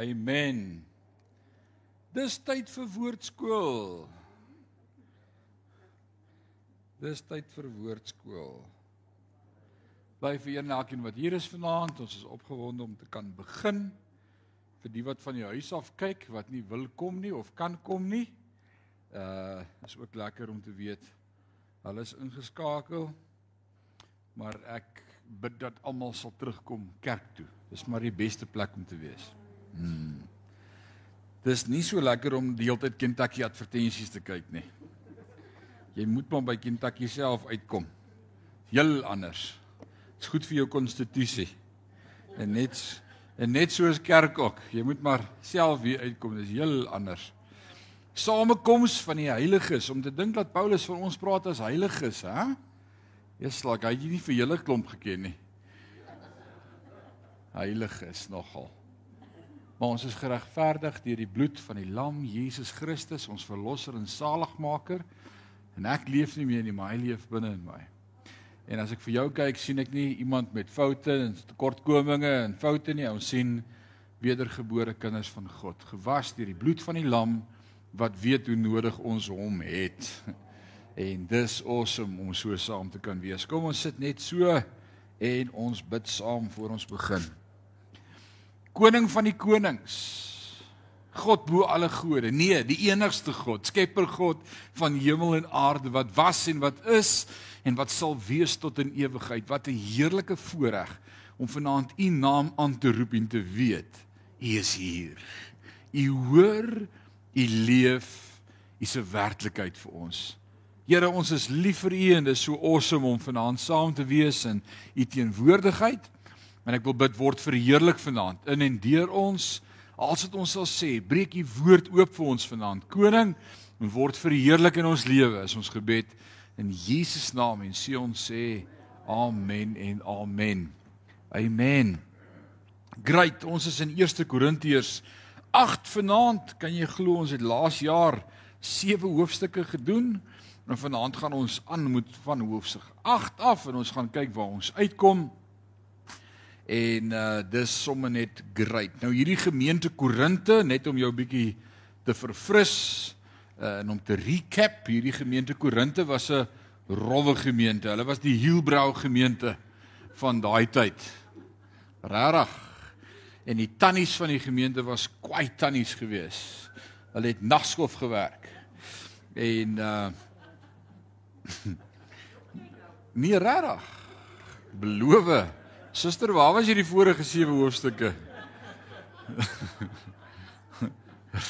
Amen. Dis tyd vir woordskool. Dis tyd vir woordskool. Bly vir een elkeen wat hier is vanaand, ons is opgewonde om te kan begin. Vir die wat van die huis af kyk wat nie wil kom nie of kan kom nie. Uh is ook lekker om te weet hulle is ingeskakel. Maar ek bid dat almal sal terugkom kerk toe. Dis maar die beste plek om te wees. Hmm. Dis nie so lekker om die hele tyd Kentucky advertensies te kyk nie. Jy moet maar by Kentucky self uitkom. Heel anders. Dit's goed vir jou konstitusie. En net en net soos kerk ook. Jy moet maar self weer uitkom. Dis heel anders. Samekoms van die heiliges om te dink dat Paulus van ons praat as heiliges, hè? Eers laik hy nie vir julle klomp geken nie. Heilig is nogal. Maar ons is geregverdig deur die bloed van die lam Jesus Christus, ons verlosser en saligmaker. En ek leef nie meer nie, maar hy leef binne in my. En as ek vir jou kyk, sien ek nie iemand met foute en tekortkominge en foute nie. Ons sien wedergebore kinders van God, gewas deur die bloed van die lam wat weet hoe nodig ons hom het. En dis awesome om so saam te kan wees. Kom ons sit net so en ons bid saam voor ons begin koning van die konings. God bo alle gode. Nee, die enigste God, Skepper God van hemel en aarde wat was en wat is en wat sal wees tot in ewigheid. Wat 'n heerlike voorreg om vanaand u naam aan te roep en te weet u is hier. U hoor, u leef, u se werklikheid vir ons. Here, ons is lief vir u en dit is so awesome om vanaand saam te wees in u teenwoordigheid. En ek wil bid word verheerlik vanaand in en deur ons. Als dit ons sal sê, breek u woord oop vir ons vanaand. Koning, word verheerlik in ons lewe. Is ons gebed in Jesus naam en sê ons sê amen en amen. Amen. Great, ons is in 1 Korintiërs 8 vanaand. Kan jy glo ons het laas jaar 7 hoofstukke gedoen? En vanaand gaan ons aan moet van hoofstuk 8 af en ons gaan kyk waar ons uitkom en uh dis sommer net great. Nou hierdie gemeente Korinte, net om jou bietjie te verfris uh, en om te recap, hierdie gemeente Korinte was 'n rowwe gemeente. Hulle was die Hielbrau gemeente van daai tyd. Regtig. En die tannies van die gemeente was kwai tannies gewees. Hulle het nagskof gewerk. En uh nie regtig. Belowe Suster, waar was jy die vorige 7 hoofstukke?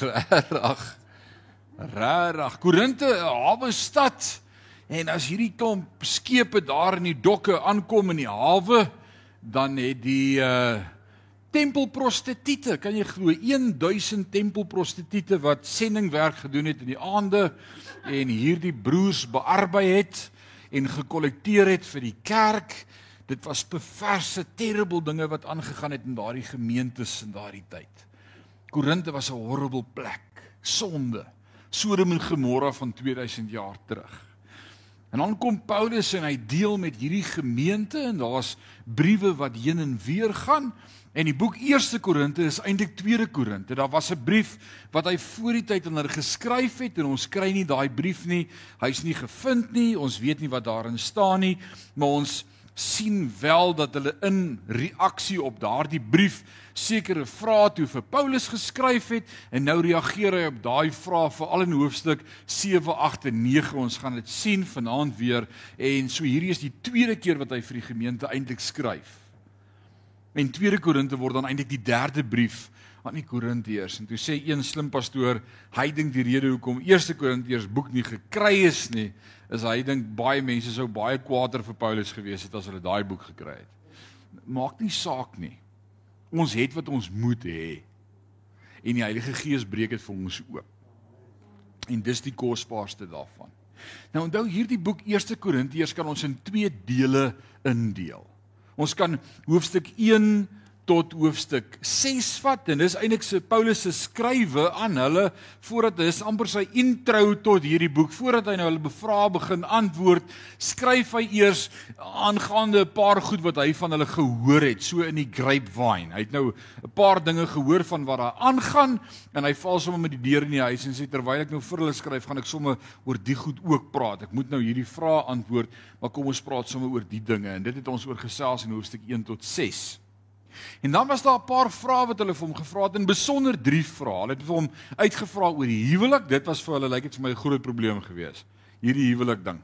Rarig. Rarig. Korinte, 'n hawe stad. En as hierdie klomp skepe daar in die dokke aankom in die hawe, dan het die uh tempelprostituie, kan jy glo, 1000 tempelprostituie wat sendingwerk gedoen het in die aande en hierdie broers bearbei het en gekollekteer het vir die kerk Dit was perverse, terrible dinge wat aangegaan het in daardie gemeentes in daardie tyd. Korinte was 'n horrible plek, sonde. Sodom en Gomorra van 2000 jaar terug. En dan kom Paulus en hy deel met hierdie gemeente en daar's briewe wat heen en weer gaan. En die boek 1 Korinte is eintlik 2 Korinte. Daar was 'n brief wat hy voor die tyd aan hulle geskryf het en ons kry nie daai brief nie. Hy's nie gevind nie. Ons weet nie wat daarin staan nie, maar ons sien wel dat hulle in reaksie op daardie brief sekere vrae toe vir Paulus geskryf het en nou reageer hy op daai vrae veral in hoofstuk 7, 8 en 9. Ons gaan dit sien vanaand weer en so hierdie is die tweede keer wat hy vir die gemeente eintlik skryf. En 2 Korinte word dan eintlik die derde brief aan die Korintiërs. En toe sê een slim pastoor, hy dink die rede hoekom 1 Korintiërs boek nie gekry is nie, is hy dink baie mense sou baie kwaader vir Paulus gewees het as hulle daai boek gekry het. Maak nie saak nie. Ons het wat ons moet hê. En die Heilige Gees breek dit vir ons oop. En dis die kosbaarste daarvan. Nou onthou hierdie boek 1 Korintiërs kan ons in twee dele indeel. Ons kan hoofstuk 1 tot hoofstuk 6 vat. En dis eintlik se Paulus se skrywe aan hulle voordat hy is amper sy intro tot hierdie boek. Voordat hy nou hulle bevra begin antwoord skryf hy eers aangaande 'n paar goed wat hy van hulle gehoor het so in die grapevine. Hy het nou 'n paar dinge gehoor van wat daar aangaan en hy val sommer met die deur in die huis en sê terwyl ek nou vir hulle skryf gaan ek sommer oor die goed ook praat. Ek moet nou hierdie vrae antwoord maar kom ons praat sommer oor die dinge. En dit het ons oor gesels in hoofstuk 1 tot 6 En dan was daar 'n paar vrae wat hulle vir hom gevra het, en besonder drie vrae. Hulle het vir hom uitgevra oor die huwelik. Dit was vir hulle lyk like dit vir my 'n groot probleem gewees. Hierdie huwelik ding.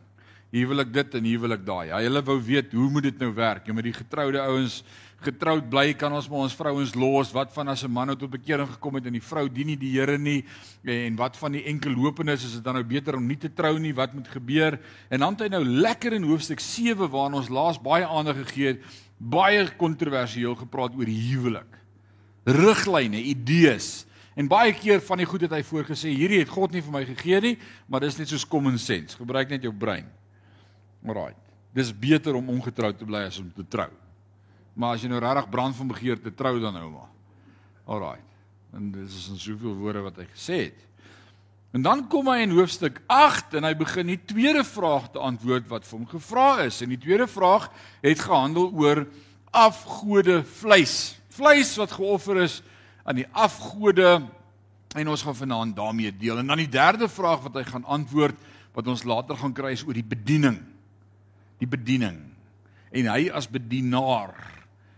Huwelik dit en huwelik daai. Ja, hulle wou weet hoe moet dit nou werk? Jy met die getroude ouens getroud bly kan ons maar ons vrouens los. Wat van as 'n man nou tot bekering gekom het en die vrou dien nie die Here nie? En wat van die enkel lopenes? Is dit dan nou beter om nie te trou nie? Wat moet gebeur? En dan het hy nou lekker in hoofstuk 7 waar ons laas baie aandag gegee het baie kontroversieel gepraat oor huwelik. Riglyne, idees. En baie keer van die goed het hy voorgesê, hierdie het God nie vir my gegee nie, maar dis net soos common sense. Gebruik net jou brein. Alraai. Dis beter om ongetroud te bly as om te trou. Maar as jy nou regtig brand van begeerte trou dan nou maar. Alraai. En dis is in soveel woorde wat hy gesê het. En dan kom hy in hoofstuk 8 en hy begin die tweede vraag te antwoord wat vir hom gevra is. En die tweede vraag het gehandel oor afgode vleis. Vleis wat geoffer is aan die afgode en ons gaan vanaand daarmee deel. En dan die derde vraag wat hy gaan antwoord wat ons later gaan kry is oor die bediening. Die bediening. En hy as bedienaar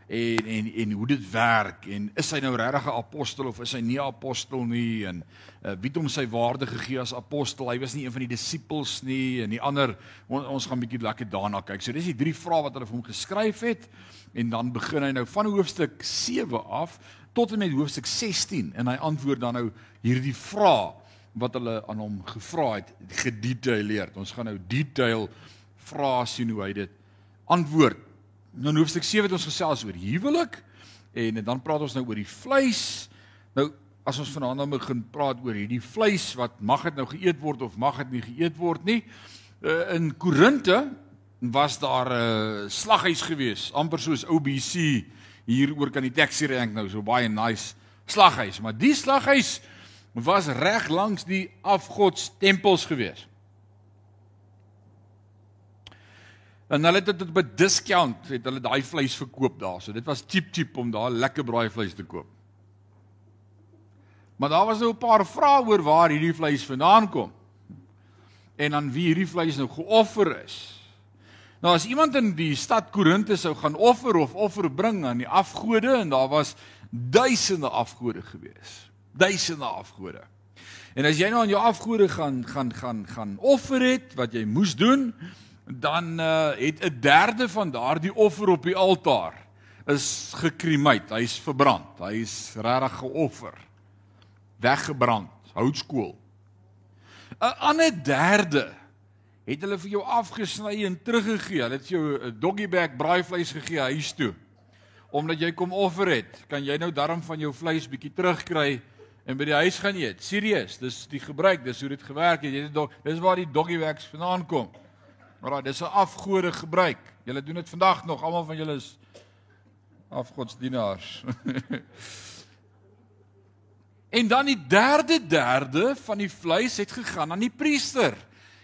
en en en hoe dit werk en is hy nou regtig 'n apostel of is hy nie 'n apostel nie en uh, wie het hom sy waarde gegee as apostel? Hy was nie een van die disippels nie en die ander on, ons gaan bietjie lekker daarna kyk. So dis die drie vrae wat hulle vir hom geskryf het en dan begin hy nou van hoofstuk 7 af tot en met hoofstuk 16 en hy antwoord dan nou hierdie vrae wat hulle aan hom gevra het gedetailleerd. Ons gaan nou detail vra sien hoe hy dit antwoord Nou in hoofstuk 7 het ons gesels oor huwelik en dan praat ons nou oor die vleis. Nou as ons vanaand nou begin praat oor hierdie vleis wat mag dit nou geëet word of mag dit nie geëet word nie. Uh, in Korinte was daar 'n uh, slaghuis gewees, amper soos OBC hier oor kan die taxi rank nou so baie nice slaghuis, maar die slaghuis was reg langs die afgodstempels gewees. En hulle het dit op 'n discount, het hulle daai vleis verkoop daar. So dit was cheap cheap om daar lekker braai vleis te koop. Maar daar was nou 'n paar vrae oor waar hierdie vleis vandaan kom. En aan wie hierdie vleis nou geoffer is. Nou as iemand in die stad Korinthe sou gaan offer of offer bring aan die afgode en daar was duisende afgode gewees. Duisende afgode. En as jy nou aan jou afgode gaan gaan gaan gaan offer het wat jy moes doen, dan uh, het 'n derde van daardie offer op die altaar is gekremeit, hy's verbrand, hy's regtig geoffer. Weggebrand, houtskool. 'n Ander derde het hulle vir jou afgesny en teruggegee. Hulle het jou 'n doggy bag braaivleis gegee huis toe. Omdat jy kom offer het, kan jy nou darm van jou vleis bietjie terugkry en by die huis gaan eet. Serieus, dis die gebruik, dis hoe dit gewerk het. Jy dis waar die doggy bags vandaan kom. Maar daai dis 'n afgode gebruik. Julle doen dit vandag nog, almal van julle is afgodsdienaars. en dan die derde derde van die vleis het gegaan aan die priester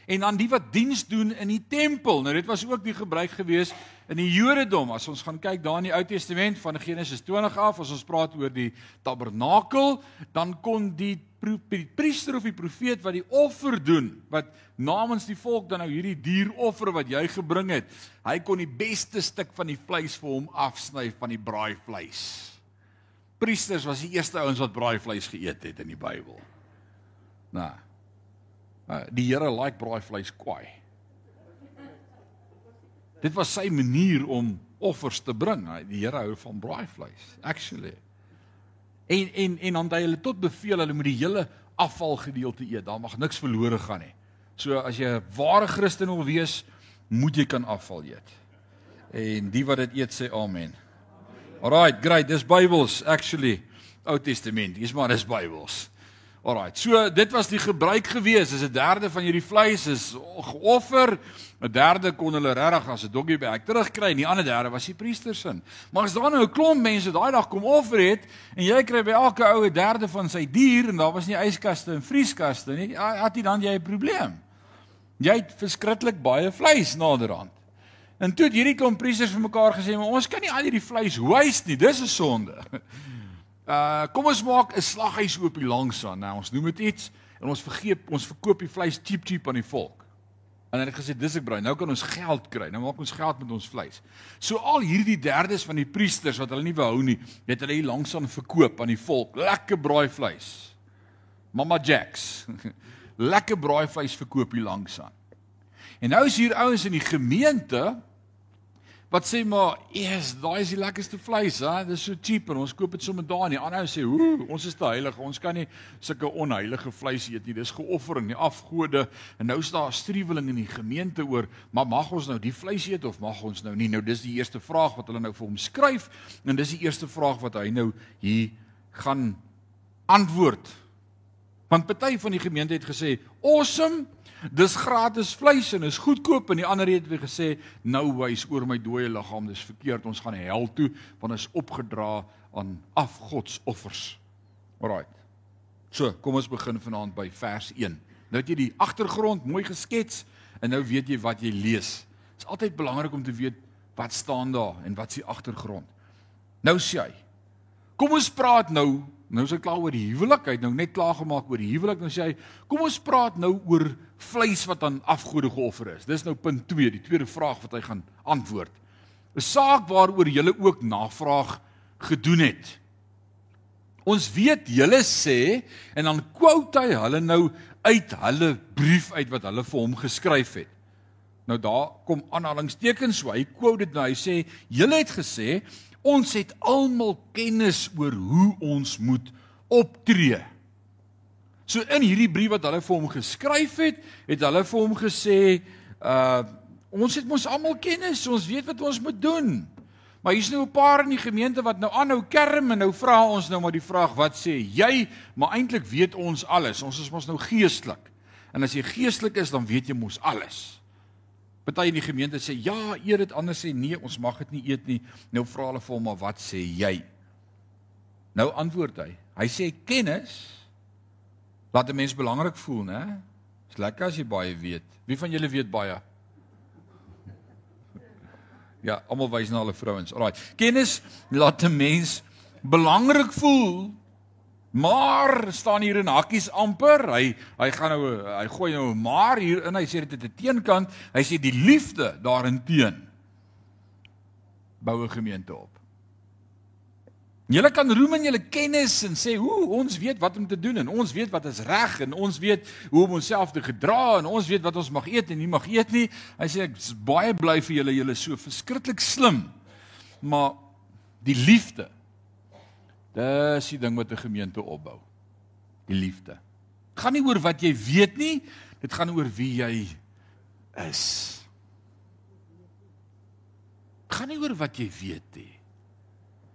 en aan die wat diens doen in die tempel. Nou dit was ook die gebruik gewees in die Jodendom. As ons gaan kyk daar in die Ou Testament van Genesis 20 af, as ons praat oor die tabernakel, dan kon die priester of die profeet wat die offer doen, wat namens die volk dan nou hierdie dieroffer wat jy gebring het, hy kon die beste stuk van die vleis vir hom afsny van die braaivleis. Priesters was die eerste ouens wat braaivleis geëet het in die Bybel. Nou. Die Here like braaivleis kwai. Dit was sy manier om offers te bring. Die Here hou van braaivleis, actually. En en en dan het hy hulle tot beveel hulle moet die hele afvalgedeelte eet. Daar mag niks verlore gaan nie. So as jy 'n ware Christen wil wees, moet jy kan afval eet. En die wat dit eet sê amen. Alraight, great. Dis Bybels actually. Ou Testament. Dis maar dis Bybels. Alraai. So dit was die gebruik gewees. Is 'n derde van hierdie vleis is geoffer. 'n Derde kon hulle regtig as 'n doggie bag terugkry en die ander derde was die priesters se. Maar as daar nou 'n klomp mense daai dag kom offer het en jy kry by elke ou 'n derde van sy dier en daar was nie yskaste en vrieskaste nie, ja, het jy dan jy 'n probleem. Jy het verskriklik baie vleis naderhand. En toe het hierdie klomp priesters vir mekaar gesê, "Maar ons kan nie al hierdie vleis waste nie. Dis 'n sonde." Uh kom ons maak 'n slaghuis oop hier langs aan. Nou ons noem dit iets en ons vergeep ons verkoop die vleis cheap cheap aan die volk. En hulle het gesê dis ek braai. Nou kan ons geld kry. Nou maak ons geld met ons vleis. So al hierdie derdes van die priesters wat hulle nie wou hou nie, het hulle hier langs aan verkoop aan die volk. Lekker braai vleis. Mama Jacks. Lekker braai vleis verkoop hier langs aan. En nou is hier ouens in die gemeente wat sê maar, "Eers, daai is die lekkerste vleis, hè. Dit is so cheap en ons koop dit sommer daar nie." Ander sê, "Ooh, ons is te heilig. Ons kan nie sulke onheilige vleis eet nie. Dis geoffer aan die afgode." En nou is daar 'n struweling in die gemeente oor, "Maar mag ons nou die vleis eet of mag ons nou nie?" Nou dis die eerste vraag wat hulle nou vir hom skryf en dis die eerste vraag wat hy nou hier gaan antwoord. Want party van die gemeente het gesê, "Awesome, dis gratis vleis en is goedkoop en die ander het weer gesê nou wys oor my dooie liggaam dis verkeerd ons gaan hel toe want is opgedra aan afgodsoffers. Alraai. So, kom ons begin vanaand by vers 1. Nou het jy die agtergrond mooi geskets en nou weet jy wat jy lees. Dit is altyd belangrik om te weet wat staan daar en wat is die agtergrond. Nou sê hy. Kom ons praat nou Nou is hy klaar oor die huwelik. Hy het nou net klaar gemaak oor die huwelik. Nou sê hy, kom ons praat nou oor vleis wat aan afgode geoffer is. Dis nou punt 2, die tweede vraag wat hy gaan antwoord. 'n Saak waaroor jy ook navraag gedoen het. Ons weet julle sê en dan quote hy hulle nou uit hulle brief uit wat hulle vir hom geskryf het. Nou daar kom aanhalingstekens so hy quote dit nou hy sê julle het gesê Ons het almal kennis oor hoe ons moet optree. So in hierdie brief wat hulle vir hom geskryf het, het hulle vir hom gesê, uh ons het mos almal kennis, ons weet wat ons moet doen. Maar hier's nou 'n paar in die gemeente wat nou aanhou kerm en nou vra ons nou maar die vraag, wat sê jy? Maar eintlik weet ons alles. Ons is mos nou geestelik. En as jy geestelik is, dan weet jy mos alles. Party in die gemeente sê ja, eet dit, ander sê nee, ons mag dit nie eet nie. Nou vra hulle vir hom, maar wat sê jy? Nou antwoord hy. Hy sê kennis laat 'n mens belangrik voel, né? Dis lekker as jy baie weet. Wie van julle weet baie? Ja, almal wys na hulle vrouens. Alraai. Kennis laat 'n mens belangrik voel Maar staan hier in hakkies amper. Hy hy gaan nou hy gooi nou maar hier in. Hy sê dit het 'n teenkant. Hy sê die liefde daarin teen bou 'n gemeente op. Julle kan roem in julle kennis en sê hoe ons weet wat om te doen en ons weet wat is reg en ons weet hoe om onsself te gedra en ons weet wat ons mag eet en nie mag eet nie. Hy sê ek is baie bly vir julle. Julle is so verskriklik slim. Maar die liefde Dis die ding wat 'n gemeente opbou. Die liefde. Dit gaan nie oor wat jy weet nie, dit gaan oor wie jy is. Dit gaan nie oor wat jy weet nie.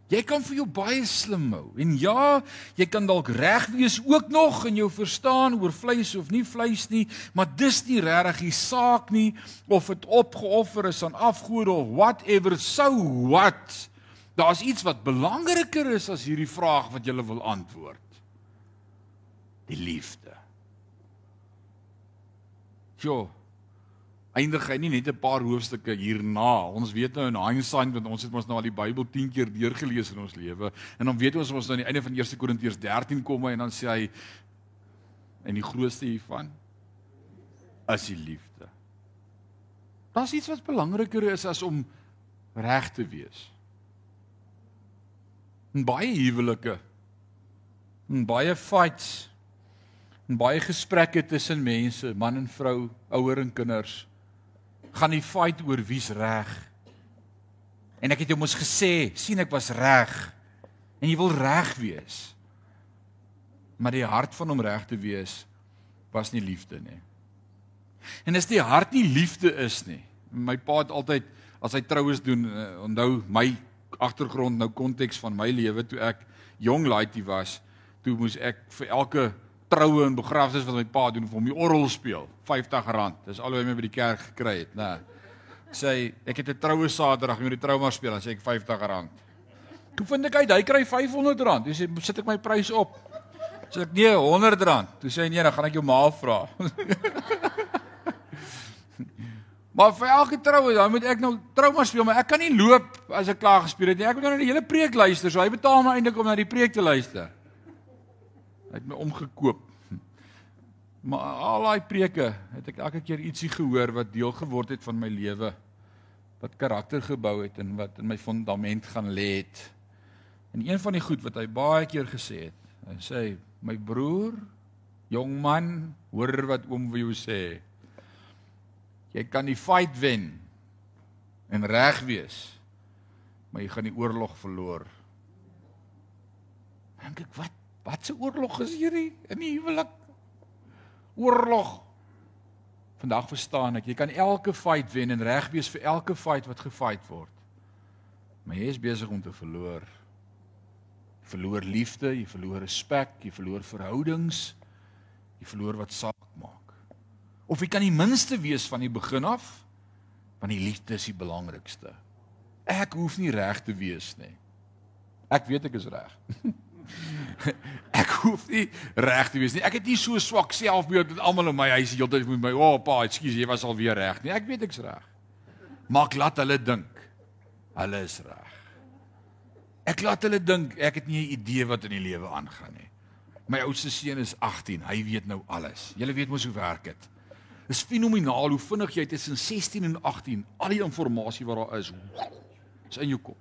Jy kan vir jou baie slim hou. En ja, jy kan dalk reg wees ook nog in jou verstaan oor vleis of nie vleis nie, maar dis nie regtig die saak nie of dit opgeoffer is aan afgode of whatever sou what. Daar's iets wat belangriker is as hierdie vraag wat jy wil antwoord. Die liefde. Jo. Eindig hy nie net 'n paar hoofstukke hierna. Ons weet nou in hindsight want ons het mos nou al die Bybel 10 keer deurgelees in ons lewe en dan weet ons ons nou aan die einde van 1 Korintiërs 13 kom en dan sê hy en die grootste hiervan is die liefde. Daar's iets wat belangriker is as om reg te wees in baie huwelike in baie fights in baie gesprekke tussen mense, man en vrou, ouer en kinders, gaan die fight oor wie's reg. En ek het jou mos gesê, sien ek was reg. En jy wil reg wees. Maar die hart van om reg te wees was nie liefde nie. En as die hart nie liefde is nie. My pa het altyd as hy troues doen, uh, onthou my agtergrond nou konteks van my lewe toe ek jong laaitie was, toe moes ek vir elke troue en begrafnisse wat my pa doen vir hom die orgel speel. R50. Dis al hoe hy my by die kerk gekry het, nê. Sê ek het 'n troue Saterdag, ek moet die troue maar speel, dan sê ek R50. Toe vind ek uit hy kry R500. Dis sê sit ek my prys op. Sê ek nee, R100. Toe sê hy nee, dan gaan ek jou ma vra. Maar vir elke troue, dan moet ek nou trouma speel, maar ek kan nie loop as ek klaar gespeel het nie. Ek moet nou na die hele preek luister, so hy betaal my eintlik om na die preek te luister. Hy het my omgekoop. Maar al daai preke het ek elke keer ietsie gehoor wat deel geword het van my lewe wat karakter gebou het en wat in my fondament gaan lê het. En een van die goed wat hy baie keer gesê het, hy sê my broer, jong man, hoor wat oom vir jou sê. Jy kan die fight wen en reg wees, maar jy gaan die oorlog verloor. Dink ek wat wat se oorlog is hierdie in die huwelik? Oorlog. Vandag verstaan ek, jy kan elke fight wen en reg wees vir elke fight wat gefight word. Maar jy is besig om te verloor. Verloor liefde, jy verloor respek, jy verloor verhoudings, jy verloor wat saak maak of jy kan die minste wees van die begin af want die liefde is die belangrikste. Ek hoef nie reg te wees nie. Ek weet ek is reg. ek hoef nie reg te wees nie. Ek het nie so swak selfbeeld dat almal in my huis heeltyd met my, "O, oh, pa, ekskuus, jy was al weer reg nie." Ek weet ek's reg. Maak laat hulle dink hulle is reg. Ek laat hulle dink ek het nie 'n idee wat in die lewe aangaan nie. My oudste seun is 18, hy weet nou alles. Julle weet mos hoe werk dit. Dis fenomenaal hoe vinnig jy tussen 16 en 18 al die inligting wat daar is, is in jou kop.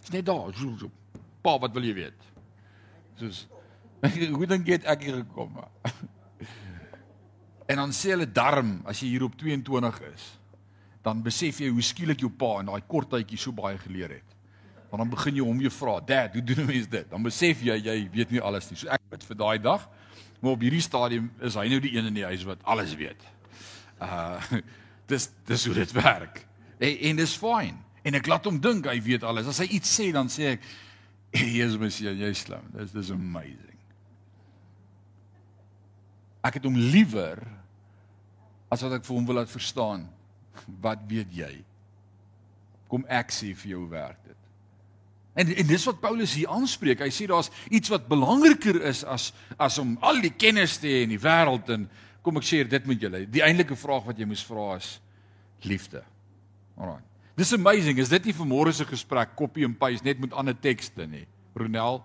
Dis net daar. Pa, wat wil jy weet? Soos hoe dink jy ek hier gekom het? En dan sê hulle darm as jy hier op 22 is, dan besef jy hoe skielik jou pa in daai kort tydjie so baie geleer het. Want dan begin jy hom jy vra, "Dad, hoe doen mense dit?" Dan besef jy jy weet nie alles nie. So ek bid vir daai dag Maar op hierdie stadium is hy nou die een in die huis wat alles weet. Uh dis dis hoe dit werk. En, en dis fyn. En ek laat hom dink hy weet alles. As hy iets sê dan sê ek, "Jesus, my seun, jy's slim. Dis dis amazing." Ek het hom liewer as wat ek vir hom wil laat verstaan. Wat weet jy? Kom ek sê vir jou werk dit. En en dis wat Paulus hier aanspreek. Hy sê daar's iets wat belangriker is as as om al die kennis te hê in die wêreld en kom ek sê dit met julle. Die eintlike vraag wat jy moes vra is liefde. Alraai. Dis amazing. Is dit nie vanmôre se gesprek copy and paste net met ander tekste nie? Ronel,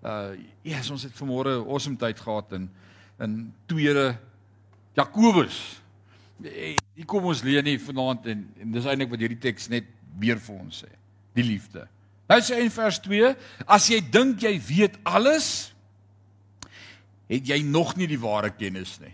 uh ja, yes, ons het vanmôre awesome tyd gehad in in tweede Jakobus. Hier kom ons leer nie vanaand en, en dis eintlik wat hierdie teks net weer vir ons sê. Die liefde. Nou sê hy in vers 2, as jy dink jy weet alles, het jy nog nie die ware kennis nie.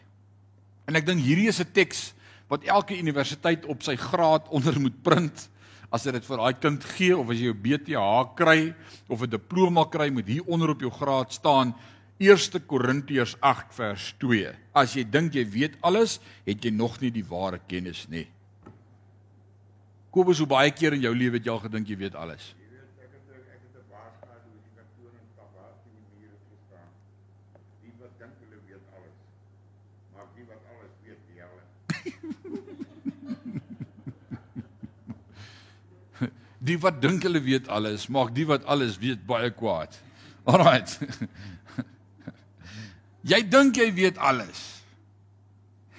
En ek dink hierdie is 'n teks wat elke universiteit op sy graad onder moet print as jy dit vir daai kind gee of as jy jou BTH kry of 'n diploma kry moet hier onder op jou graad staan 1 Korintiërs 8 vers 2. As jy dink jy weet alles, het jy nog nie die ware kennis nie. Kobus, hoe baie keer in jou lewe het jy al gedink jy weet alles? Die wat dink hulle weet alles, maak die wat alles weet baie kwaad. Alraight. Jy dink jy weet alles.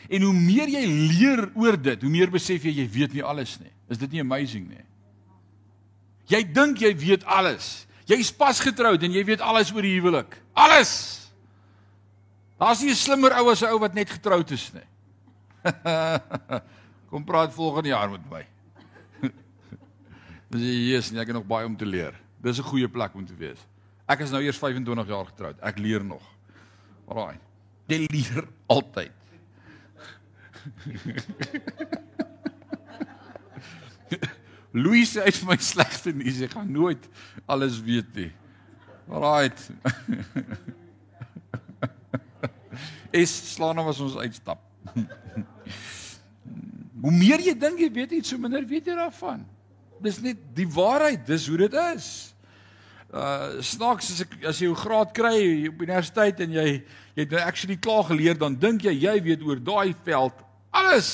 En hoe meer jy leer oor dit, hoe meer besef jy jy weet nie alles nie. Is dit nie amazing nie? Jy dink jy weet alles. Jy's pas getroud en jy weet alles oor die huwelik. Alles. Daar's nie 'n slimmer ou as 'n ou wat net getroud is nie. Kom praat volgende jaar met my. Dis Jesus, ek het nog baie om te leer. Dis 'n goeie plek om te wees. Ek is nou eers 25 jaar getroud. Ek leer nog. Alraai. Jy leer altyd. Louis sê vir my slegste nuus, ek gaan nooit alles weet nie. Alraai. Es slaan nou as ons uitstap. Hoe meer jy dink jy weet iets, hoe minder weet jy daarvan. Dis net die waarheid, dis hoe dit is. uh snaaks as ek as jy jou graad kry op universiteit en jy jy het nou actually klaar geleer dan dink jy jy weet oor daai veld alles.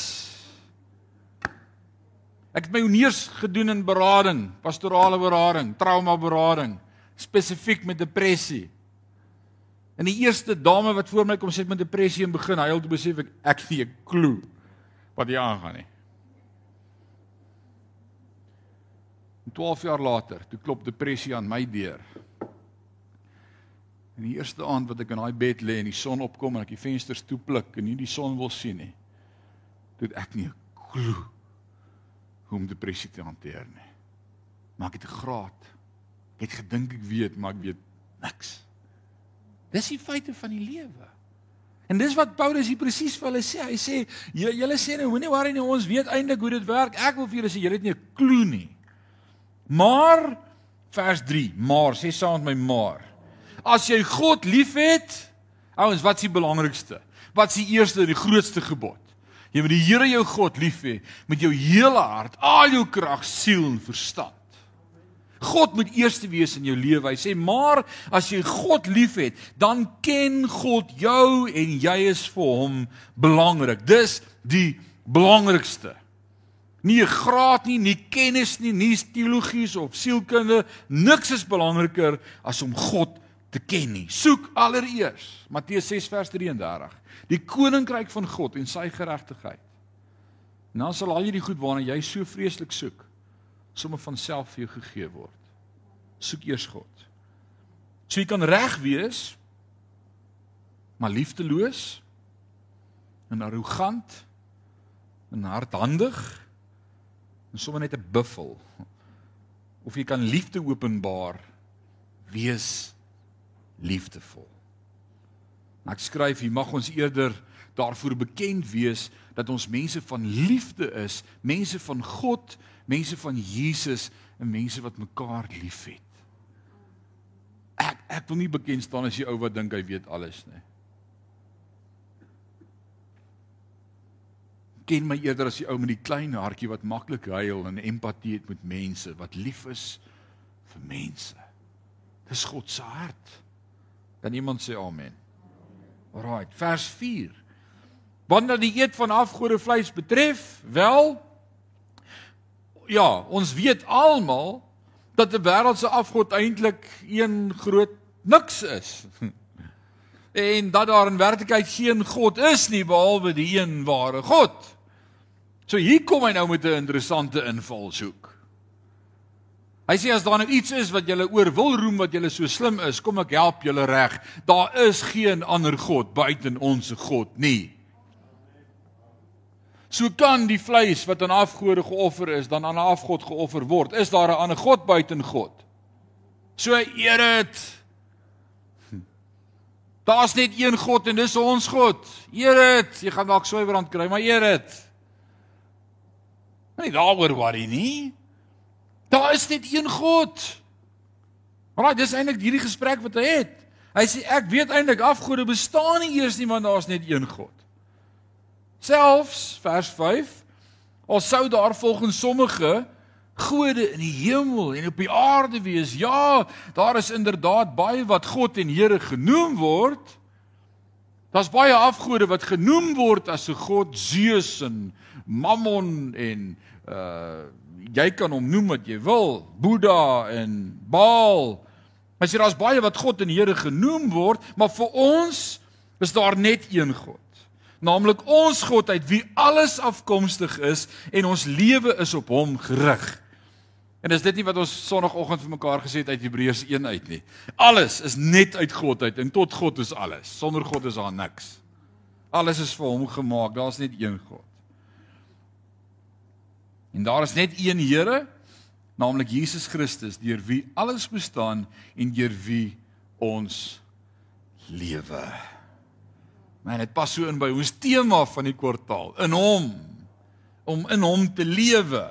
Ek het my honeurs gedoen in berading, pastorale berading, trauma berading, spesifiek met depressie. En die eerste dame wat voor my kom sê met depressie en begin huil, toe besef ek ek het nie 'n klou wat hier aangaan nie. 12 jaar later, toe klop depressie aan my deur. En die eerste aand wat ek in daai bed lê en die son opkom en ek die vensters toepluk en nie die son wil sien nie, toe ek nie 'n klou hoe om depressie te hanteer nie. Maar ek het 'n graad. Ek het gedink ek weet, maar ek weet niks. Dis die feite van die lewe. En dis wat Paulus hier presies vir hulle sê. Hy sê julle sê nou moenie worry nie, ons weet eintlik hoe dit werk. Ek wil vir julle sê julle het nie 'n klou nie. Maar vers 3, maar sê saam met my maar. As jy God liefhet, ouens, wat is die belangrikste? Wat is die eerste en die grootste gebod? Jy moet die Here jou God lief hê met jou hele hart, al jou krag, siel en verstand. God moet eerste wees in jou lewe. Hy sê, "Maar as jy God liefhet, dan ken God jou en jy is vir hom belangrik." Dis die belangrikste. Nie 'n graad nie, nie kennis nie, nie teologies of sielkunde, niks is belangriker as om God te ken nie. Soek allereers Matteus 6 vers 33, die koninkryk van God en sy geregtigheid. En dan sal al hierdie goed waarna jy so vreeslik soek, sommer van self vir jou gegee word. Soek eers God. So jy kan reg wees, maar liefdeloos en arrogant en hardhandig en sommer net 'n buffel. Of jy kan liefde openbaar, wees liefdevol. Ek skryf hier mag ons eerder daarvoor bekend wees dat ons mense van liefde is, mense van God, mense van Jesus en mense wat mekaar liefhet. Ek ek wil nie bekend staan as die ou wat dink hy weet alles nie. Ken my eerder as die ou met die klein hartjie wat maklik huil en empatie het met mense, wat lief is vir mense. Dis God se hart. Kan iemand sê amen? Alraai, vers 4. Wanneer die eet van afgode vleis betref, wel ja, ons weet almal dat 'n wêreldse afgod eintlik een groot niks is. En dat daar in werklikheid geen God is nie behalwe die een ware God. So hier kom hy nou met 'n interessante invalshoek. Hy sê as daar nou iets is wat julle oor wil roem wat julle so slim is, kom ek help julle reg. Daar is geen ander god buite ons God nie. So kan die vleis wat aan afgode geoffer is, dan aan 'n afgod geoffer word. Is daar 'n ander god buite God? So eer dit. Daar's net een God en dis ons God. Eer dit. Jy gaan dalk swywerand kry, maar eer dit. Nie daaroor worry nie. Daar is net een God. Maar dis eintlik hierdie gesprek wat hy het. Hy sê ek weet eintlik afgode bestaan nie eers nie want daar's net een God. Selfs vers 5 al sou daar volgens sommige gode in die hemel en op die aarde wees. Ja, daar is inderdaad baie wat God en Here genoem word. Daar's baie afgode wat genoem word as 'n god Zeus en Mammon en uh jy kan hom noem wat jy wil, Boeddha en Baal. Maar jy daar's baie wat God en Here genoem word, maar vir ons is daar net een God naamlik ons God uit wie alles afkomstig is en ons lewe is op hom gerig. En is dit nie wat ons sonoggend vir mekaar gesê het uit Hebreërs 1 uit nie. Alles is net uit God uit en tot God is alles. Sonder God is daar niks. Alles is vir hom gemaak. Daar's net een God. En daar is net een Here, naamlik Jesus Christus, deur wie alles bestaan en deur wie ons lewe. Man, dit pas so in by ons tema van die kwartaal, in hom om in hom te lewe.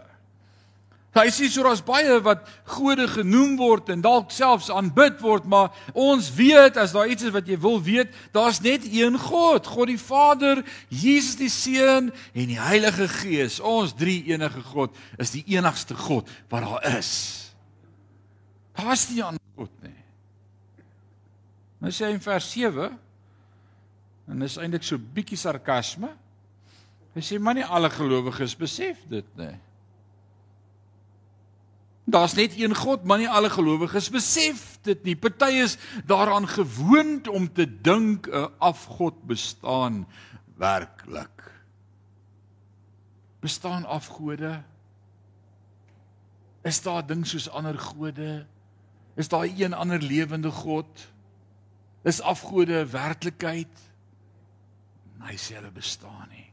Hy sê so daar's baie wat gode genoem word en dalk selfs aanbid word, maar ons weet as daar iets is wat jy wil weet, daar's net een God, God die Vader, Jesus die Seun en die Heilige Gees. Ons drie enige God is die enigste God wat daar is. Daar's nie 'n God nie. Nou sê hy in vers 7 en dis eintlik so bietjie sarkasme. Hy sê maar nie alle gelowiges besef dit nie. Daar's net een God, maar nie alle gelowiges besef dit nie. Party is daaraan gewoond om te dink 'n afgod bestaan werklik. Bestaan afgode? Is daar ding soos ander gode? Is daar een ander lewende God? Is afgode werklikheid? Hy sê hulle bestaan nie.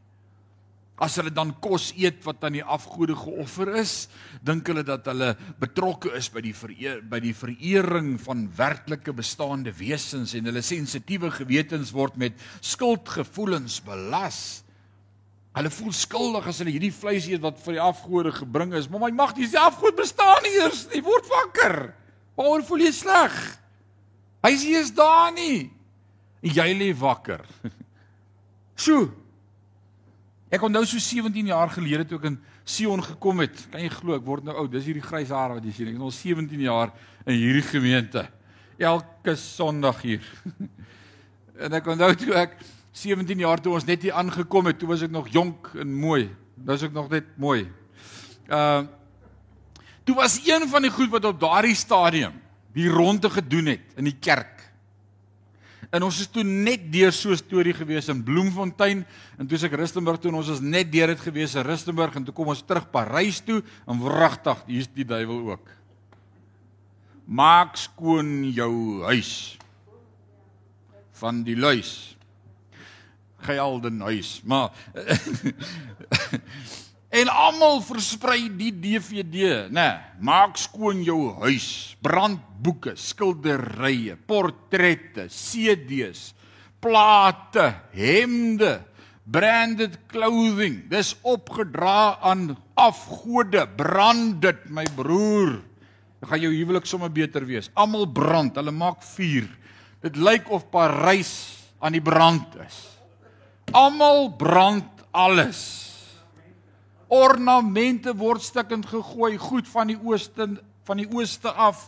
As hulle dan kos eet wat aan die afgode geoffer is, dink hulle dat hulle betrokke is by die vereer, by die verering van werklike bestaande wesens en hulle sensitiewe gewetens word met skuldgevoelens belas. Hulle voel skuldig as hulle hierdie vleis eet wat vir die afgode gebring is, maar my mag dis die afgod bestaan nie eers nie, word wakker. Waarom voel jy sleg? Hy sê jy's daar nie. Jy lê wakker. Sjoe, Ek onthou so 17 jaar gelede toe ek in Sion gekom het. Kan jy glo ek word nou oud. Dis hierdie grys hare wat jy sien. Ek is al 17 jaar in hierdie gemeente. Elke Sondag hier. en ek onthou toe ek 17 jaar toe ons net hier aangekom het, toe was ek nog jonk en mooi. Nou is ek nog net mooi. Uh Toe was een van die goed wat op daardie stadium die ronde gedoen het in die kerk En ons is toe net deur so 'n storie gewees in Bloemfontein en toe ek Rustenburg toe en ons was net deur dit gewees in Rustenburg en toe kom ons terug Parys toe en wragtig hier's die duiwel ook. Maak skoon jou huis van die luis. Gealden huis, maar En almal versprei die DVD, nê. Nee, maak skoon jou huis, brandboeke, skilderye, portrette, CD's, plate, hemde, branded clothing. Dis opgedra aan afgode. Brand dit, my broer. Dan gaan jou huwelik sommer beter wees. Almal brand, hulle maak vuur. Dit lyk of Parys aan die brand is. Almal brand alles ornamente word stukkend gegooi, goed van die ooste van die ooste af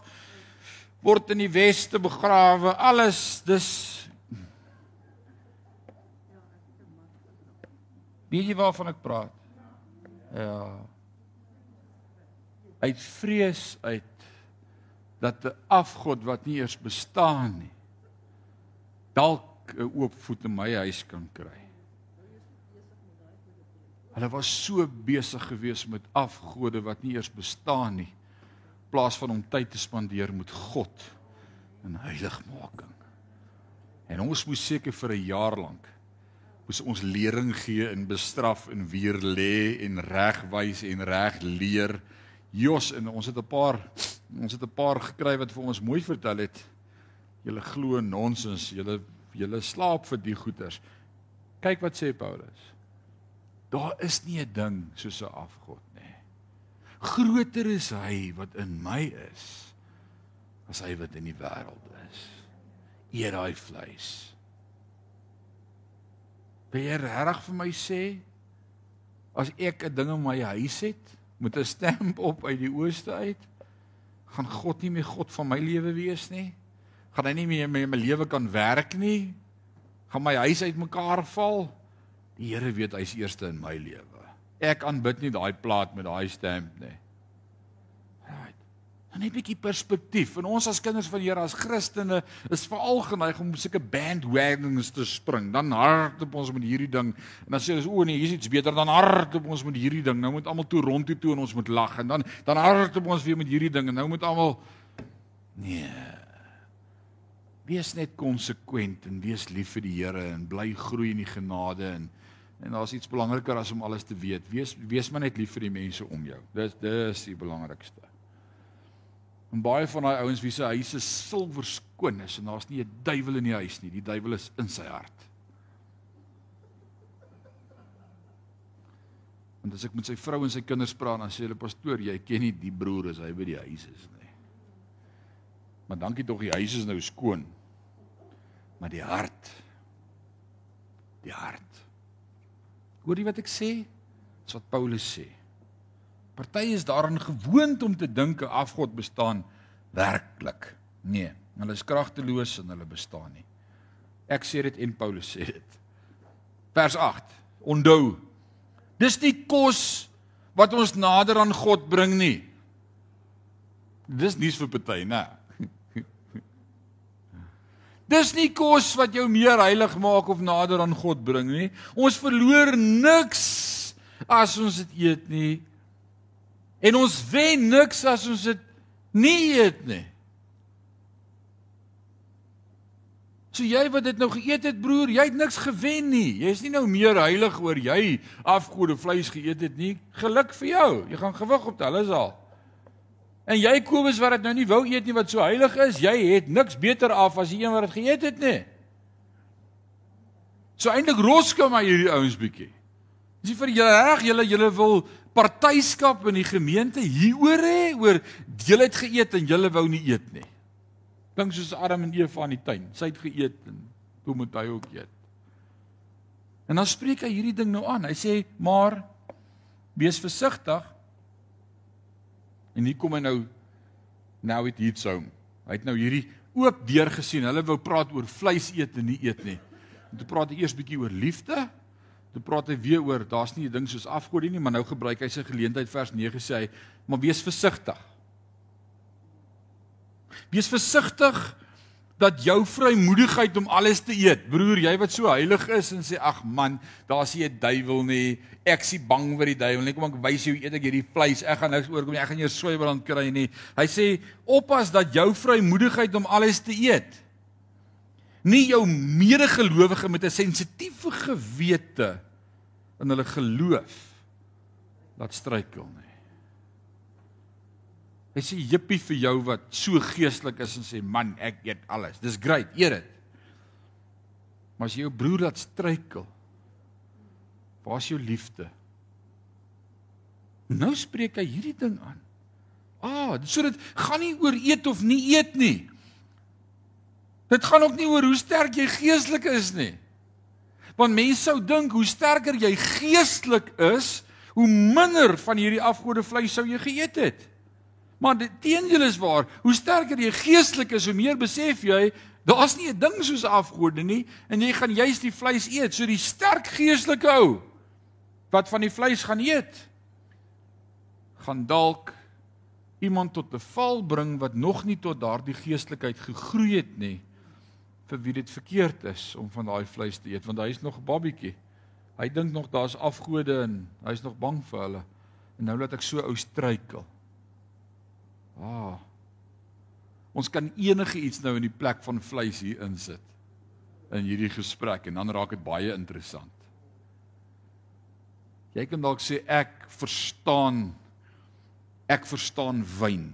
word in die weste begrawe. Alles dis Weet jy waarvan ek praat? Ja. Uit vrees uit dat 'n afgod wat nie eers bestaan nie dalk 'n oop voet in my huis kan kry. Hulle was so besig gewees met afgode wat nie eers bestaan nie, plaas van om tyd te spandeer met God in heiligmaking. En ons moes seker vir 'n jaar lank moes ons lering gee en bestraf en weer lê en regwys en reg leer. Jos en ons het 'n paar ons het 'n paar gekry wat vir ons mooi vertel het. Julle glo nonsens, julle julle slaap vir die goeters. Kyk wat sê Paulus. Daar is nie 'n ding soos 'n afgod nie. Groter is hy wat in my is as hy wat in die wêreld is. Eer daai vleis. Beheer reg vir my sê as ek 'n ding in my huis het met 'n stamp op uit die ooste uit, gaan God nie meer God van my lewe wees nie. Gaan hy nie meer met my lewe kan werk nie. Gaan my huis uitmekaar val. Die Here weet hy's eerste in my lewe. Ek aanbid nie daai plaat met daai stamp nie. Right. Dan 'n bietjie perspektief. En ons as kinders van Here as Christene is veral geneig om sulke bandwagons te spring. Dan hardop ons met hierdie ding en dan sê ons o nee, hier's iets beter dan hardop ons met hierdie ding. Nou moet almal toe rondtoe toe en ons moet lag en dan dan hardop ons weer met hierdie ding en nou moet almal nee. Wees net konsekwent en wees lief vir die Here en bly groei in die genade en En daar's iets belangriker as om alles te weet. Wees wees maar net lief vir die mense om jou. Dis dis die belangrikste. En baie van daai ouens wie se huise silwer skoon is en daar's nie 'n duiwel in die huis nie. Die duiwel is in sy hart. En as ek met sy vrou en sy kinders praat, dan sê hulle pastoor, jy ken nie die broer as hy by die huis is nie. Maar dankie tog die huis is nou skoon. Maar die hart die hart Hoor jy wat ek sê? Dis wat Paulus sê. Party is daarin gewoond om te dink 'n afgod bestaan werklik. Nee, hulle is kragteloos en hulle bestaan nie. Ek sê dit en Paulus sê dit. Vers 8. Onthou. Dis nie kos wat ons nader aan God bring nie. Dis nie vir party, né? Dis nie kos wat jou meer heilig maak of nader aan God bring nie. Ons verloor niks as ons dit eet nie. En ons wen niks as ons dit nie eet nie. So jy wat dit nou geëet het broer, jy het niks gewen nie. Jy's nie nou meer heilig oor jy afgode vleis geëet het nie. Geluk vir jou. Jy gaan gewig op tel is al. En jy Kobus wat dit nou nie wou eet nie wat so heilig is, jy het niks beter af as die een wat dit geëet het nie. So eintlik roske maar hierdie ouens bietjie. Dis vir julle reg, julle julle wil partyskap in die gemeente hieroor hê oor julle het geëet en julle wou nie eet nie. Dink soos Adam en Eva in die tuin. Sy het geëet en toe moet hy ook eet. En dan spreek hy hierdie ding nou aan. Hy sê: "Maar wees versigtig." En hier kom hy nou nou het hier sou. Hy het nou hierdie oop deur gesien. Hulle wou praat oor vleis eet en nie eet nie. En toe praat hy eers bietjie oor liefde. Toe praat hy weer oor daar's nie 'n ding soos afgodie nie, maar nou gebruik hy sy geleentheid vers 9 sê hy: "Maar wees versigtig." Wees versigtig dat jou vrymoedigheid om alles te eet. Broer, jy wat so heilig is en sê ag man, daar's nie 'n duiwel nie. Ek sien bang vir die duiwel nie. Kom ek wys jou eet ek hierdie vleis. Ek gaan niks oorkom nie. Ek gaan jou swybrand kry nie. Hy sê oppas dat jou vrymoedigheid om alles te eet nie jou medegelowige met 'n sensitiewe gewete in hulle geloof laat struikel nie. Hy sê jippie vir jou wat so geestelik is en sê man, ek eet alles. Dis great, eet dit. Maar as jy jou broer laat struikel, waar is jou liefde? Nou spreek hy hierdie ding aan. Ah, so dit gaan nie oor eet of nie eet nie. Dit gaan ook nie oor hoe sterk jy geestelik is nie. Want mense sou dink hoe sterker jy geestelik is, hoe minder van hierdie afgode vleis sou jy geëet het. Maar die teendeel is waar. Hoe sterker jy geestelik is, hoe meer besef jy daar's nie 'n ding soos afgode nie en jy gaan juist die vleis eet. So die sterk geestelike ou wat van die vleis gaan eet, gaan dalk iemand tot 'n val bring wat nog nie tot daardie geestelikheid gegroei het nie vir wie dit verkeerd is om van daai vleis te eet want hy is nog 'n babietjie. Hy dink nog daar's afgode en hy's nog bang vir hulle. En nou laat ek so ou struikel. Ah. Ons kan enige iets nou in die plek van vleis hier insit in hierdie gesprek en dan raak dit baie interessant. Jy kan dalk sê ek verstaan ek verstaan wyn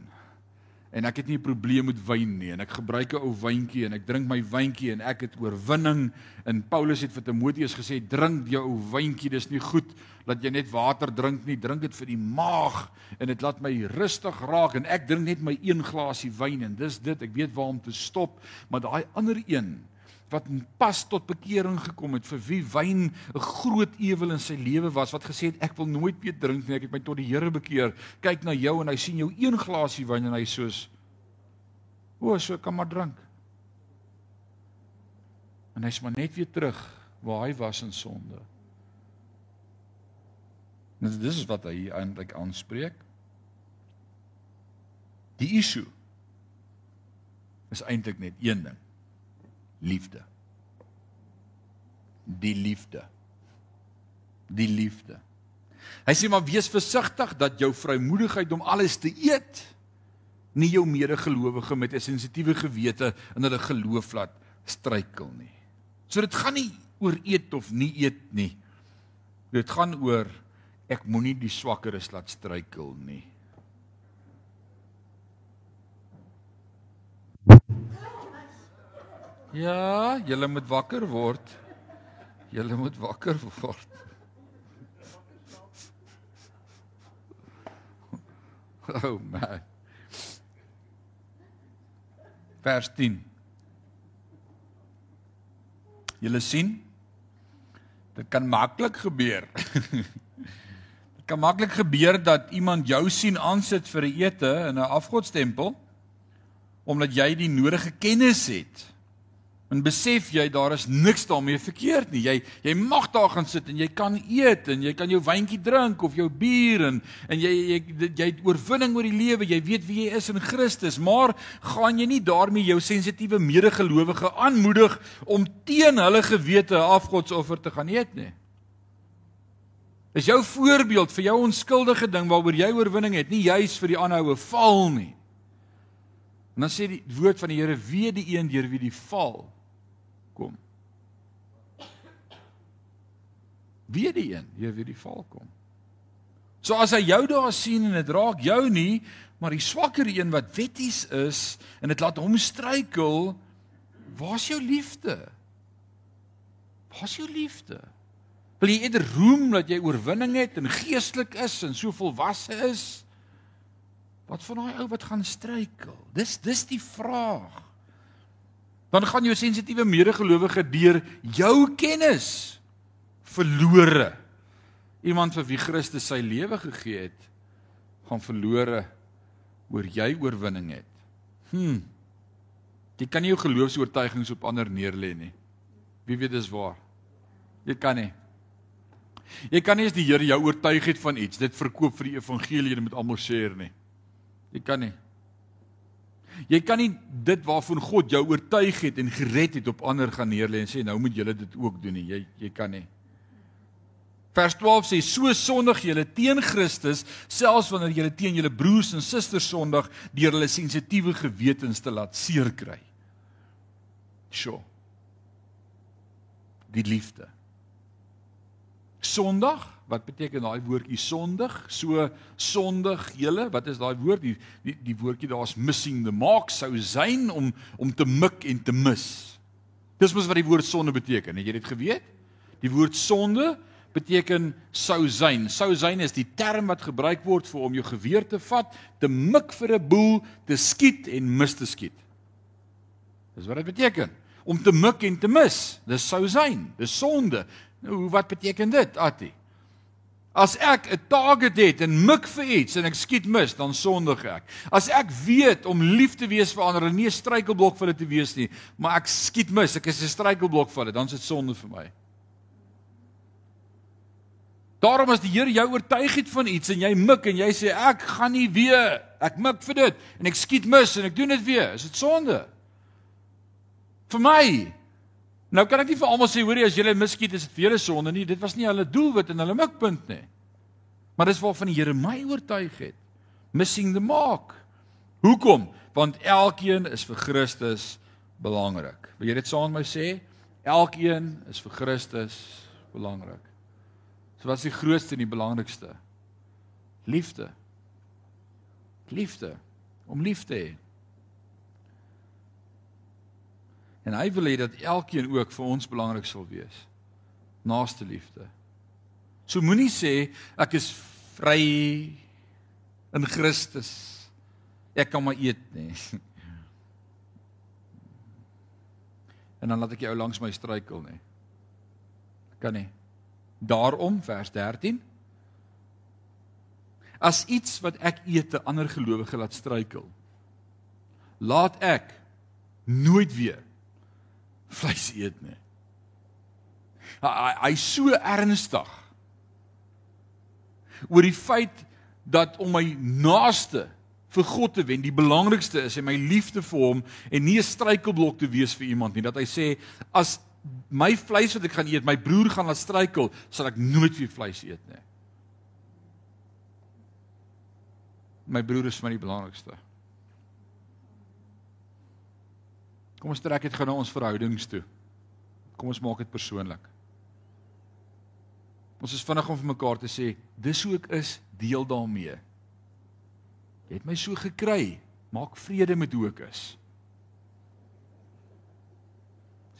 en ek het nie 'n probleem met wyn nie. En ek gebruik 'n ou wyntjie en ek drink my wyntjie en ek het oorwinning. En Paulus het vir Timoteus gesê drink jou ou wyntjie dis nie goed dat jy net water drink nie. Drink dit vir die maag en dit laat my rustig raak. En ek drink net my een glasie wyn en dis dit. Ek weet waar om te stop. Maar daai ander een wat pas tot bekering gekom het vir wie wyn 'n groot ewel in sy lewe was wat gesê het ek wil nooit weer drink nie ek het my tot die Here bekeer. Kyk na jou en hy sien jou een glasie wyn en hy soos o so kan maar drink. En hy's maar net weer terug waar hy was in sonde. En dis is wat hy eintlik aanspreek. Die issue is eintlik net een ding liefde. Die liefde. Die liefde. Hy sê maar wees versigtig dat jou vrymoedigheid om alles te eet nie jou medegelowige met 'n sensitiewe gewete in hulle geloof laat struikel nie. So dit gaan nie oor eet of nie eet nie. Dit gaan oor ek moenie die swakkeres laat struikel nie. Ja, julle moet wakker word. Julle moet wakker word. Oh man. Vers 10. Julle sien? Dit kan maklik gebeur. Dit kan maklik gebeur dat iemand jou sien aansit vir 'n ete in 'n afgodstempel omdat jy die nodige kennis het. En besef jy daar is niks daarmee verkeerd nie. Jy jy mag daar gaan sit en jy kan eet en jy kan jou wyntjie drink of jou bier en en jy jy jy het oorwinning oor die lewe. Jy weet wie jy is in Christus, maar gaan jy nie daarmee jou sensitiewe medegelowige aanmoedig om teen hulle gewete afgodsoffer te gaan eet nie? Is jou voorbeeld vir jou onskuldige ding waaroor jy oorwinning het, nie juis vir die aanhoue val nie. Dan sê die woord van die Here: "Wie die een deur wie die val kom. Wie die een, jy weet die val kom. So as hy jou daar sien en dit raak jou nie, maar die swakker een wat wetties is en dit laat hom struikel, waar's jou liefde? Waar's jou liefde? Wil jy eerder roem dat jy oorwinning het en geestelik is en so volwasse is? Wat van daai ou wat gaan struikel? Dis dis die vraag dan gaan jou sensitiewe medegelowige deur jou kennis verlore. Iemand vir wie Christus sy lewe gegee het, gaan verlore oor jy oorwinning het. Hm. Jy kan nie jou geloofs-oortuigings op ander neerlê nie. Wie weet dis waar? Jy kan nie. Jy kan nie as die Here jou oortuig het van iets, dit verkoop vir die evangelie en met almal share nie. Jy kan nie. Jy kan nie dit waarvan God jou oortuig het en gered het op ander gaan neerlê en sê nou moet julle dit ook doen nie. Jy jy kan nie. Vers 12 sê so sondig julle teen Christus selfs wanneer julle teen julle broers en susters sondig deur hulle sensitiewe gewetens te laat seer kry. Sjoe. Die liefde. Sondag Wat beteken daai woordjie sondig? So sondig julle, wat is daai woord? Die die, die woordjie daar's missing the mark sou sein om om te mik en te mis. Dis mos wat die woord sonde beteken. Het jy dit geweet? Die woord sonde beteken sou sein. Sou sein is die term wat gebruik word vir om jou geweer te vat, te mik vir 'n boel, te skiet en mis te skiet. Dis wat dit beteken. Om te mik en te mis. Dis sou sein. Dis sonde. Nou wat beteken dit, Attie? As ek 'n target het en mik vir iets en ek skiet mis, dan sondig ek. As ek weet om lief te wees vir ander en nie 'n struikelblok vir hulle te wees nie, maar ek skiet mis, ek is 'n struikelblok vir hulle, dan is dit sonde vir my. Daarom as die Here jou oortuig het van iets en jy mik en jy sê ek gaan nie weer, ek mik vir dit en ek skiet mis en ek doen dit weer, is dit sonde? Vir my. Nou kan ek nie vir almal sê hoorie as julle miskiet is dit vir julle sonde nie. Dit was nie hulle doelwit en hulle mikpunt nie. Maar dis waarvan die Here my oortuig het. Missing the mark. Hoekom? Want elkeen is vir Christus belangrik. Wil jy dit saam met my sê? Elkeen is vir Christus belangrik. So wat is die grootste en die belangrikste? Liefde. Liefde. Om lief te hê. En hy wil hê dat elkeen ook vir ons belangrik sal wees. Naaste liefde. So moenie sê ek is vry in Christus. Ek kan maar eet nie. En dan laat ek jou langs my struikel nie. Kan nie. Daarom vers 13 As iets wat ek eet 'n ander gelowige laat struikel, laat ek nooit weer vleis eet nie. Hy hy's so ernstig oor die feit dat om my naaste vir God te wen, die belangrikste is en my liefde vir hom en nie 'n struikelblok te wees vir iemand nie. Dat hy sê as my vleis wat ek gaan eet, my broer gaan laat struikel, sal ek nooit weer vleis eet nie. My broer is my die belangrikste. Kom ons trek dit gou na ons verhoudings toe. Kom ons maak dit persoonlik. Ons is vinnig om vir mekaar te sê, dis hoe ek is, deel daarmee. Jy het my so gekry, maak vrede met hoe ek is.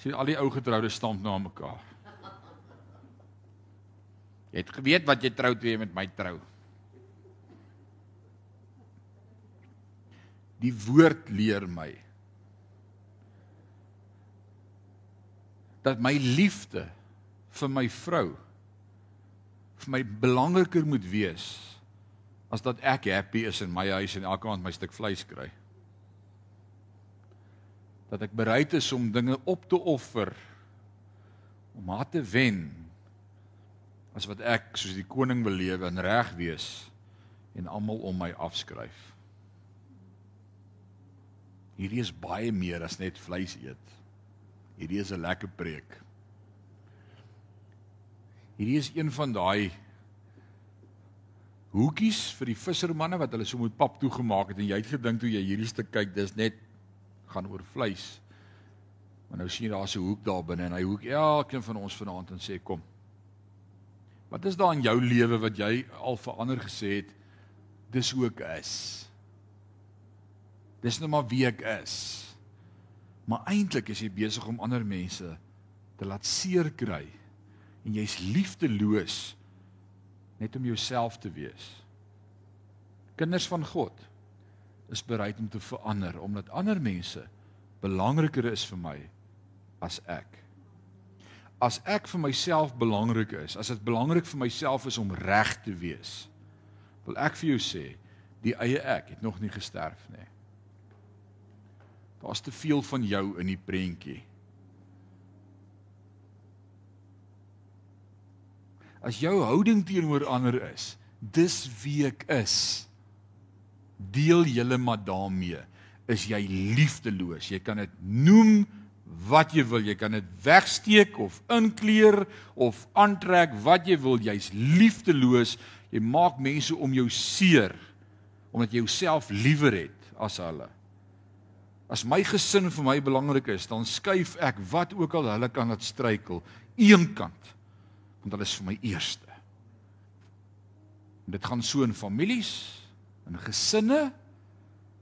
Sien al die ou getroude stamp na mekaar. Jy het geweet wat jy trou toe met my trou. Die woord leer my dat my liefde vir my vrou vir my belangriker moet wees as dat ek happy is in my huis en elke aand my stuk vleis kry. Dat ek bereid is om dinge op te offer om haar te wen as wat ek soos die koning wil lewe en reg wees en almal om my afskryf. Hierdie is baie meer as net vleis eet. Hierdie is 'n lekker preek. Hierdie is een van daai hoekies vir die vissermanne wat hulle so met pap toegemaak het en jy het gedink toe jy hierdie stuk kyk dis net gaan oor vleis. Maar nou sien jy daar's 'n hoek daar binne en hy hoek elkeen van ons vanaand en sê kom. Wat is daar in jou lewe wat jy al verander gesê het dis hoe ek is. Dis nou maar wie ek is. Maar eintlik is jy besig om ander mense te laat seer kry en jy's liefdeloos net om jouself te wees. Kinders van God is bereid om te verander omdat ander mense belangriker is vir my as ek. As ek vir myself belangrik is, as dit belangrik vir myself is om reg te wees, wil ek vir jou sê, die eie ek het nog nie gesterf nie. Daar's te veel van jou in die prentjie. as jou houding teenoor ander is, dis wie ek is. Deel julle maar daarmee. Is jy liefdeloos? Jy kan dit noem wat jy wil. Jy kan dit wegsteek of inkleer of aantrek wat jy wil. Jy's liefdeloos. Jy maak mense om jou seer omdat jy jouself liewer het as hulle. As my gesin vir my belangrik is, dan skuif ek wat ook al hulle kan laat struikel, eenkant want hulle is vir my eerste. En dit gaan so in families, in gesinne,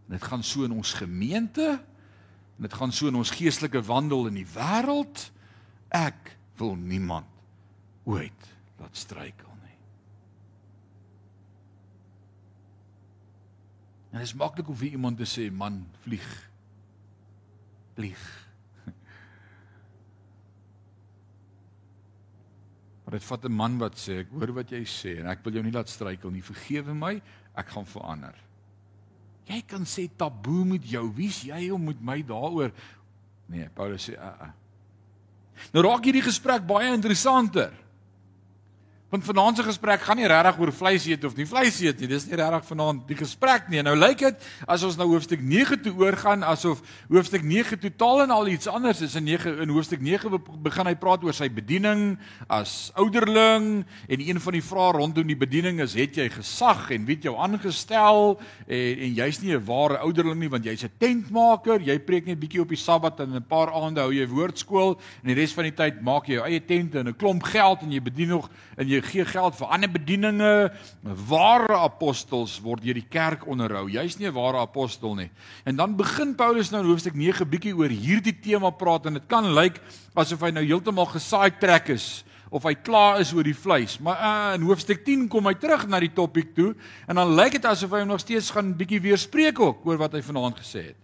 en dit gaan so in ons gemeente, en dit gaan so in ons geestelike wandel in die wêreld. Ek wil niemand ooit laat struikel nie. En dit is maklik om vir iemand te sê, man, vlieg. Vlieg. Maar dit vat 'n man wat sê ek hoor wat jy sê en ek wil jou nie laat struikel nie. Vergewe my, ek gaan verander. Jy kan sê taboe met jou. Wie's jy om met my daaroor? Nee, Paulus sê, "Ag. Uh, uh. Nou raak hierdie gesprek baie interessanter. Want vanaand se gesprek gaan nie regtig oor vleis eet of nie vleis eet nie. Dis nie regtig vanaand die gesprek nie. Nou lyk dit as ons nou hoofstuk 9 toe oorgaan asof hoofstuk 9 totaal en al iets anders is. In 9 in hoofstuk 9 begin hy praat oor sy bediening as ouderling en een van die vrae rondom die bediening is: het jy gesag en wie het jou aangestel? En en jy's nie 'n ware ouderling nie want jy's 'n tentmaker. Jy preek net bietjie op die Sabbat en 'n paar aande hou jy woordskool en die res van die tyd maak jy jou eie tente en 'n klomp geld en jy bedien nog en jy gee geld vir ander bedieninge. Ware apostels word deur die kerk onderhou. Jy's nie 'n ware apostel nie. En dan begin Paulus nou in hoofstuk 9 bietjie oor hierdie tema praat en dit kan lyk asof hy nou heeltemal gesaai trek is of hy klaar is oor die vleis. Maar uh, in hoofstuk 10 kom hy terug na die topik toe en dan lyk dit asof hy nog steeds gaan bietjie weer spreek ook oor wat hy vanaand gesê het.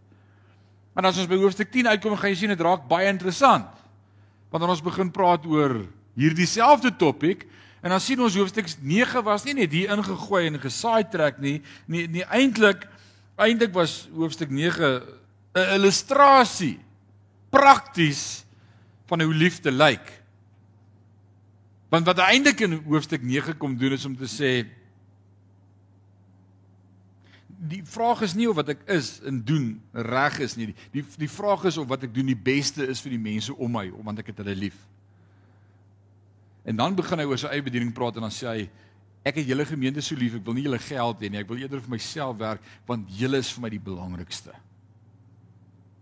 Maar as ons by hoofstuk 10 uitkom, gaan jy sien dit raak baie interessant. Want dan ons begin praat oor hierdie selfde topik En dan sien ons hoofstuk 9 was nie net hier ingegooi en gesaai trek nie, nie nie eintlik eintlik was hoofstuk 9 'n illustrasie prakties van hoe liefde lyk. Want wat eintlik in hoofstuk 9 kom doen is om te sê die vraag is nie of wat ek is en doen reg is nie. Die die, vraag is of wat ek doen die beste is vir die mense om my, want ek het hulle lief. En dan begin hy oor sy eie bediening praat en dan sê hy ek het julle gemeente so lief, ek wil nie julle geld hê nie, ek wil eerder vir myself werk want julle is vir my die belangrikste.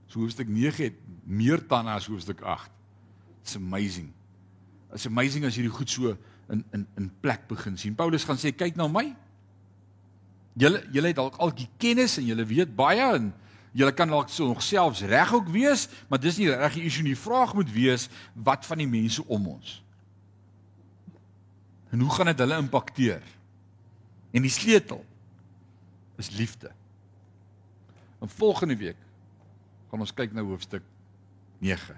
So hoofstuk 9 het meer tande as hoofstuk 8. It's amazing. It's amazing as dit goed so in in in plek begin sien. Paulus gaan sê kyk na my. Julle julle het dalk al die kennis en julle weet baie en julle kan dalk so nog selfs reg ook wees, maar dis nie reg die issue nie. Die vraag moet wees wat van die mense om ons? En hoe gaan dit hulle impakteer? En die sleutel is liefde. En volgende week gaan ons kyk na hoofstuk 9.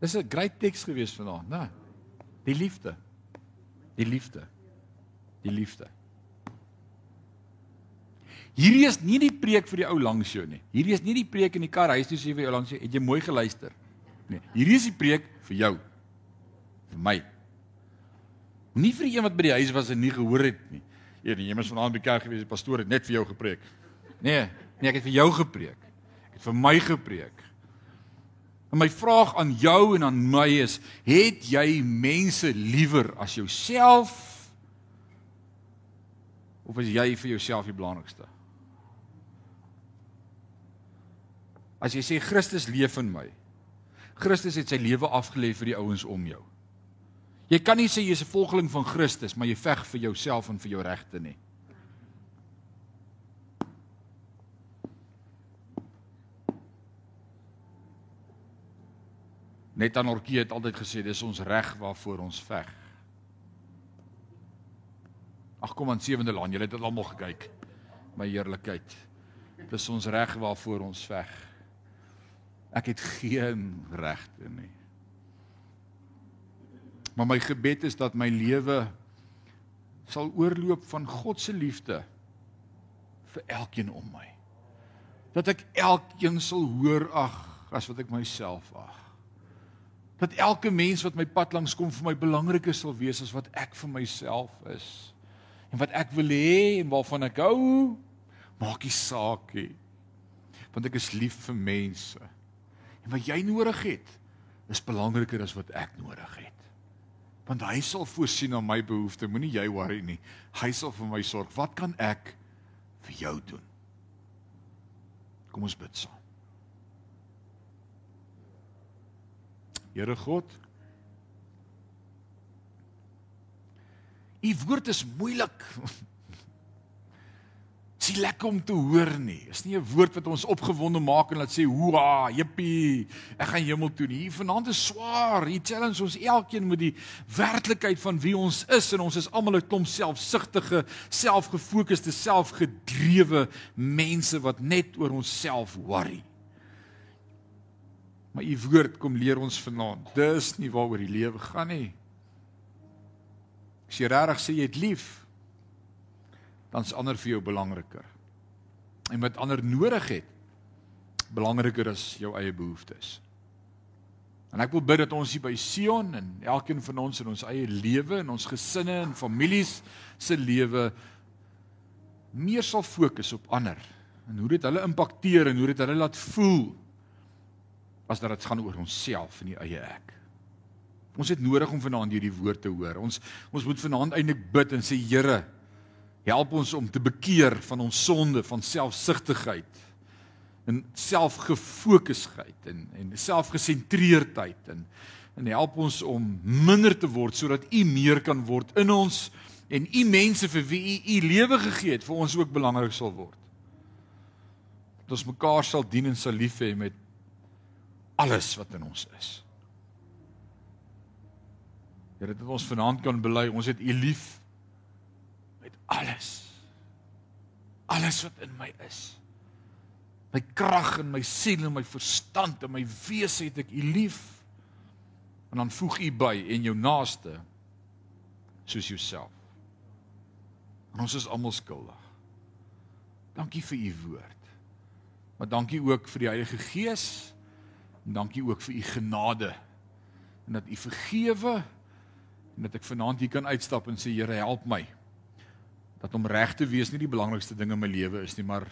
Dis 'n great teks gewees vanaand, né? Die liefde. Die liefde. Die liefde. Hierdie is nie die preek vir die ou langs jou nie. Hierdie is nie die preek in die kar huis toe sê vir jou langs jou, het jy mooi geluister? Nee, hierdie is die preek vir jou. Vir my. Nie vir die een wat by die huis was en nie gehoor het nie. Eer, jy mos vanaand by die kerk gewees, die pastoor het net vir jou gepreek. Nee, nee, ek het vir jou gepreek. Ek het vir my gepreek. En my vraag aan jou en aan my is, het jy mense liewer as jouself? Of is jy vir jouself die belangrikste? As jy sê Christus leef in my. Christus het sy lewe afgelê vir die ouens om jou. Jy kan nie sê jy's 'n volgeling van Christus, maar jy veg vir jouself en vir jou regte nie. Net aan Orkie het altyd gesê dis ons reg waarvoor ons veg. Ag kom aan sewende laan, julle het dit almal gekyk. My heerlikheid. Dis ons reg waarvoor ons veg. Ek het geen regte nie. Maar my gebed is dat my lewe sal oorloop van God se liefde vir elkeen om my. Dat ek elkeen sal hoor ag as wat ek myself ag. Dat elke mens wat my pad langs kom vir my belangriker sal wees as wat ek vir myself is. En wat ek wil hê en waarvan ek hou, maak nie saak nie. Want ek is lief vir mense. En wat jy nodig het, is belangriker as wat ek nodig het. Want hy sal voorsien aan my behoeftes, moenie jy worry nie. Hy sal vir my sorg. Wat kan ek vir jou doen? Kom ons bid saam. Here God, U woord is moeilik. Dis nie lekker om te hoor nie. Dis nie 'n woord wat ons opgewonde maak en laat sê, "Hoera, jippie, ek gaan hemel toe nie." Hier vanaand is swaar. Hier challenge ons elkeen met die werklikheid van wie ons is en ons is almal 'n klomp selfsugtige, selfgefokusde, selfgedrewe mense wat net oor onsself worry. Maar u woord kom leer ons vanaand. Dis nie waaroor die lewe gaan nie. As jy regtig sê jy het lief, dan's ander vir jou belangriker. En wat ander nodig het, belangriker as jou eie behoeftes. En ek wil bid dat ons hier by Sion en elkeen van ons in ons eie lewe en ons gesinne en families se lewe meer sal fokus op ander en hoe dit hulle impakteer en hoe dit hulle laat voel as dat dit gaan oor onsself en die eie ek. Ons het nodig om vanaand hierdie woord te hoor. Ons ons moet vanaand eintlik bid en sê Here, help ons om te bekeer van ons sonde van selfsugtigheid en selfgefokusheid en en selfgesentreerdheid en en help ons om minder te word sodat u meer kan word in ons en u mense vir wie u u lewe gegee het vir ons ook belangrik sal word. Dat ons mekaar sal dien en sal lief hê met alles wat in ons is. Here, dat ons vanaand kan bely ons het u lief alles. Alles wat in my is. My krag en my siel en my verstand en my wese het ek U lief. En dan voeg U by en jou naaste soos jouself. En ons is almal skuldig. Dankie vir U woord. Maar dankie ook vir die Heilige Gees. En dankie ook vir U genade. En dat U vergewe en dat ek vanaand hier kan uitstap en sê Here help my dat om reg te wees nie die belangrikste ding in my lewe is nie, maar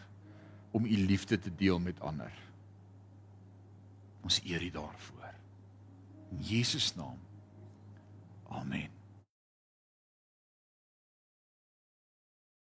om u liefde te deel met ander. Ons eer u daarvoor. In Jesus naam. Amen.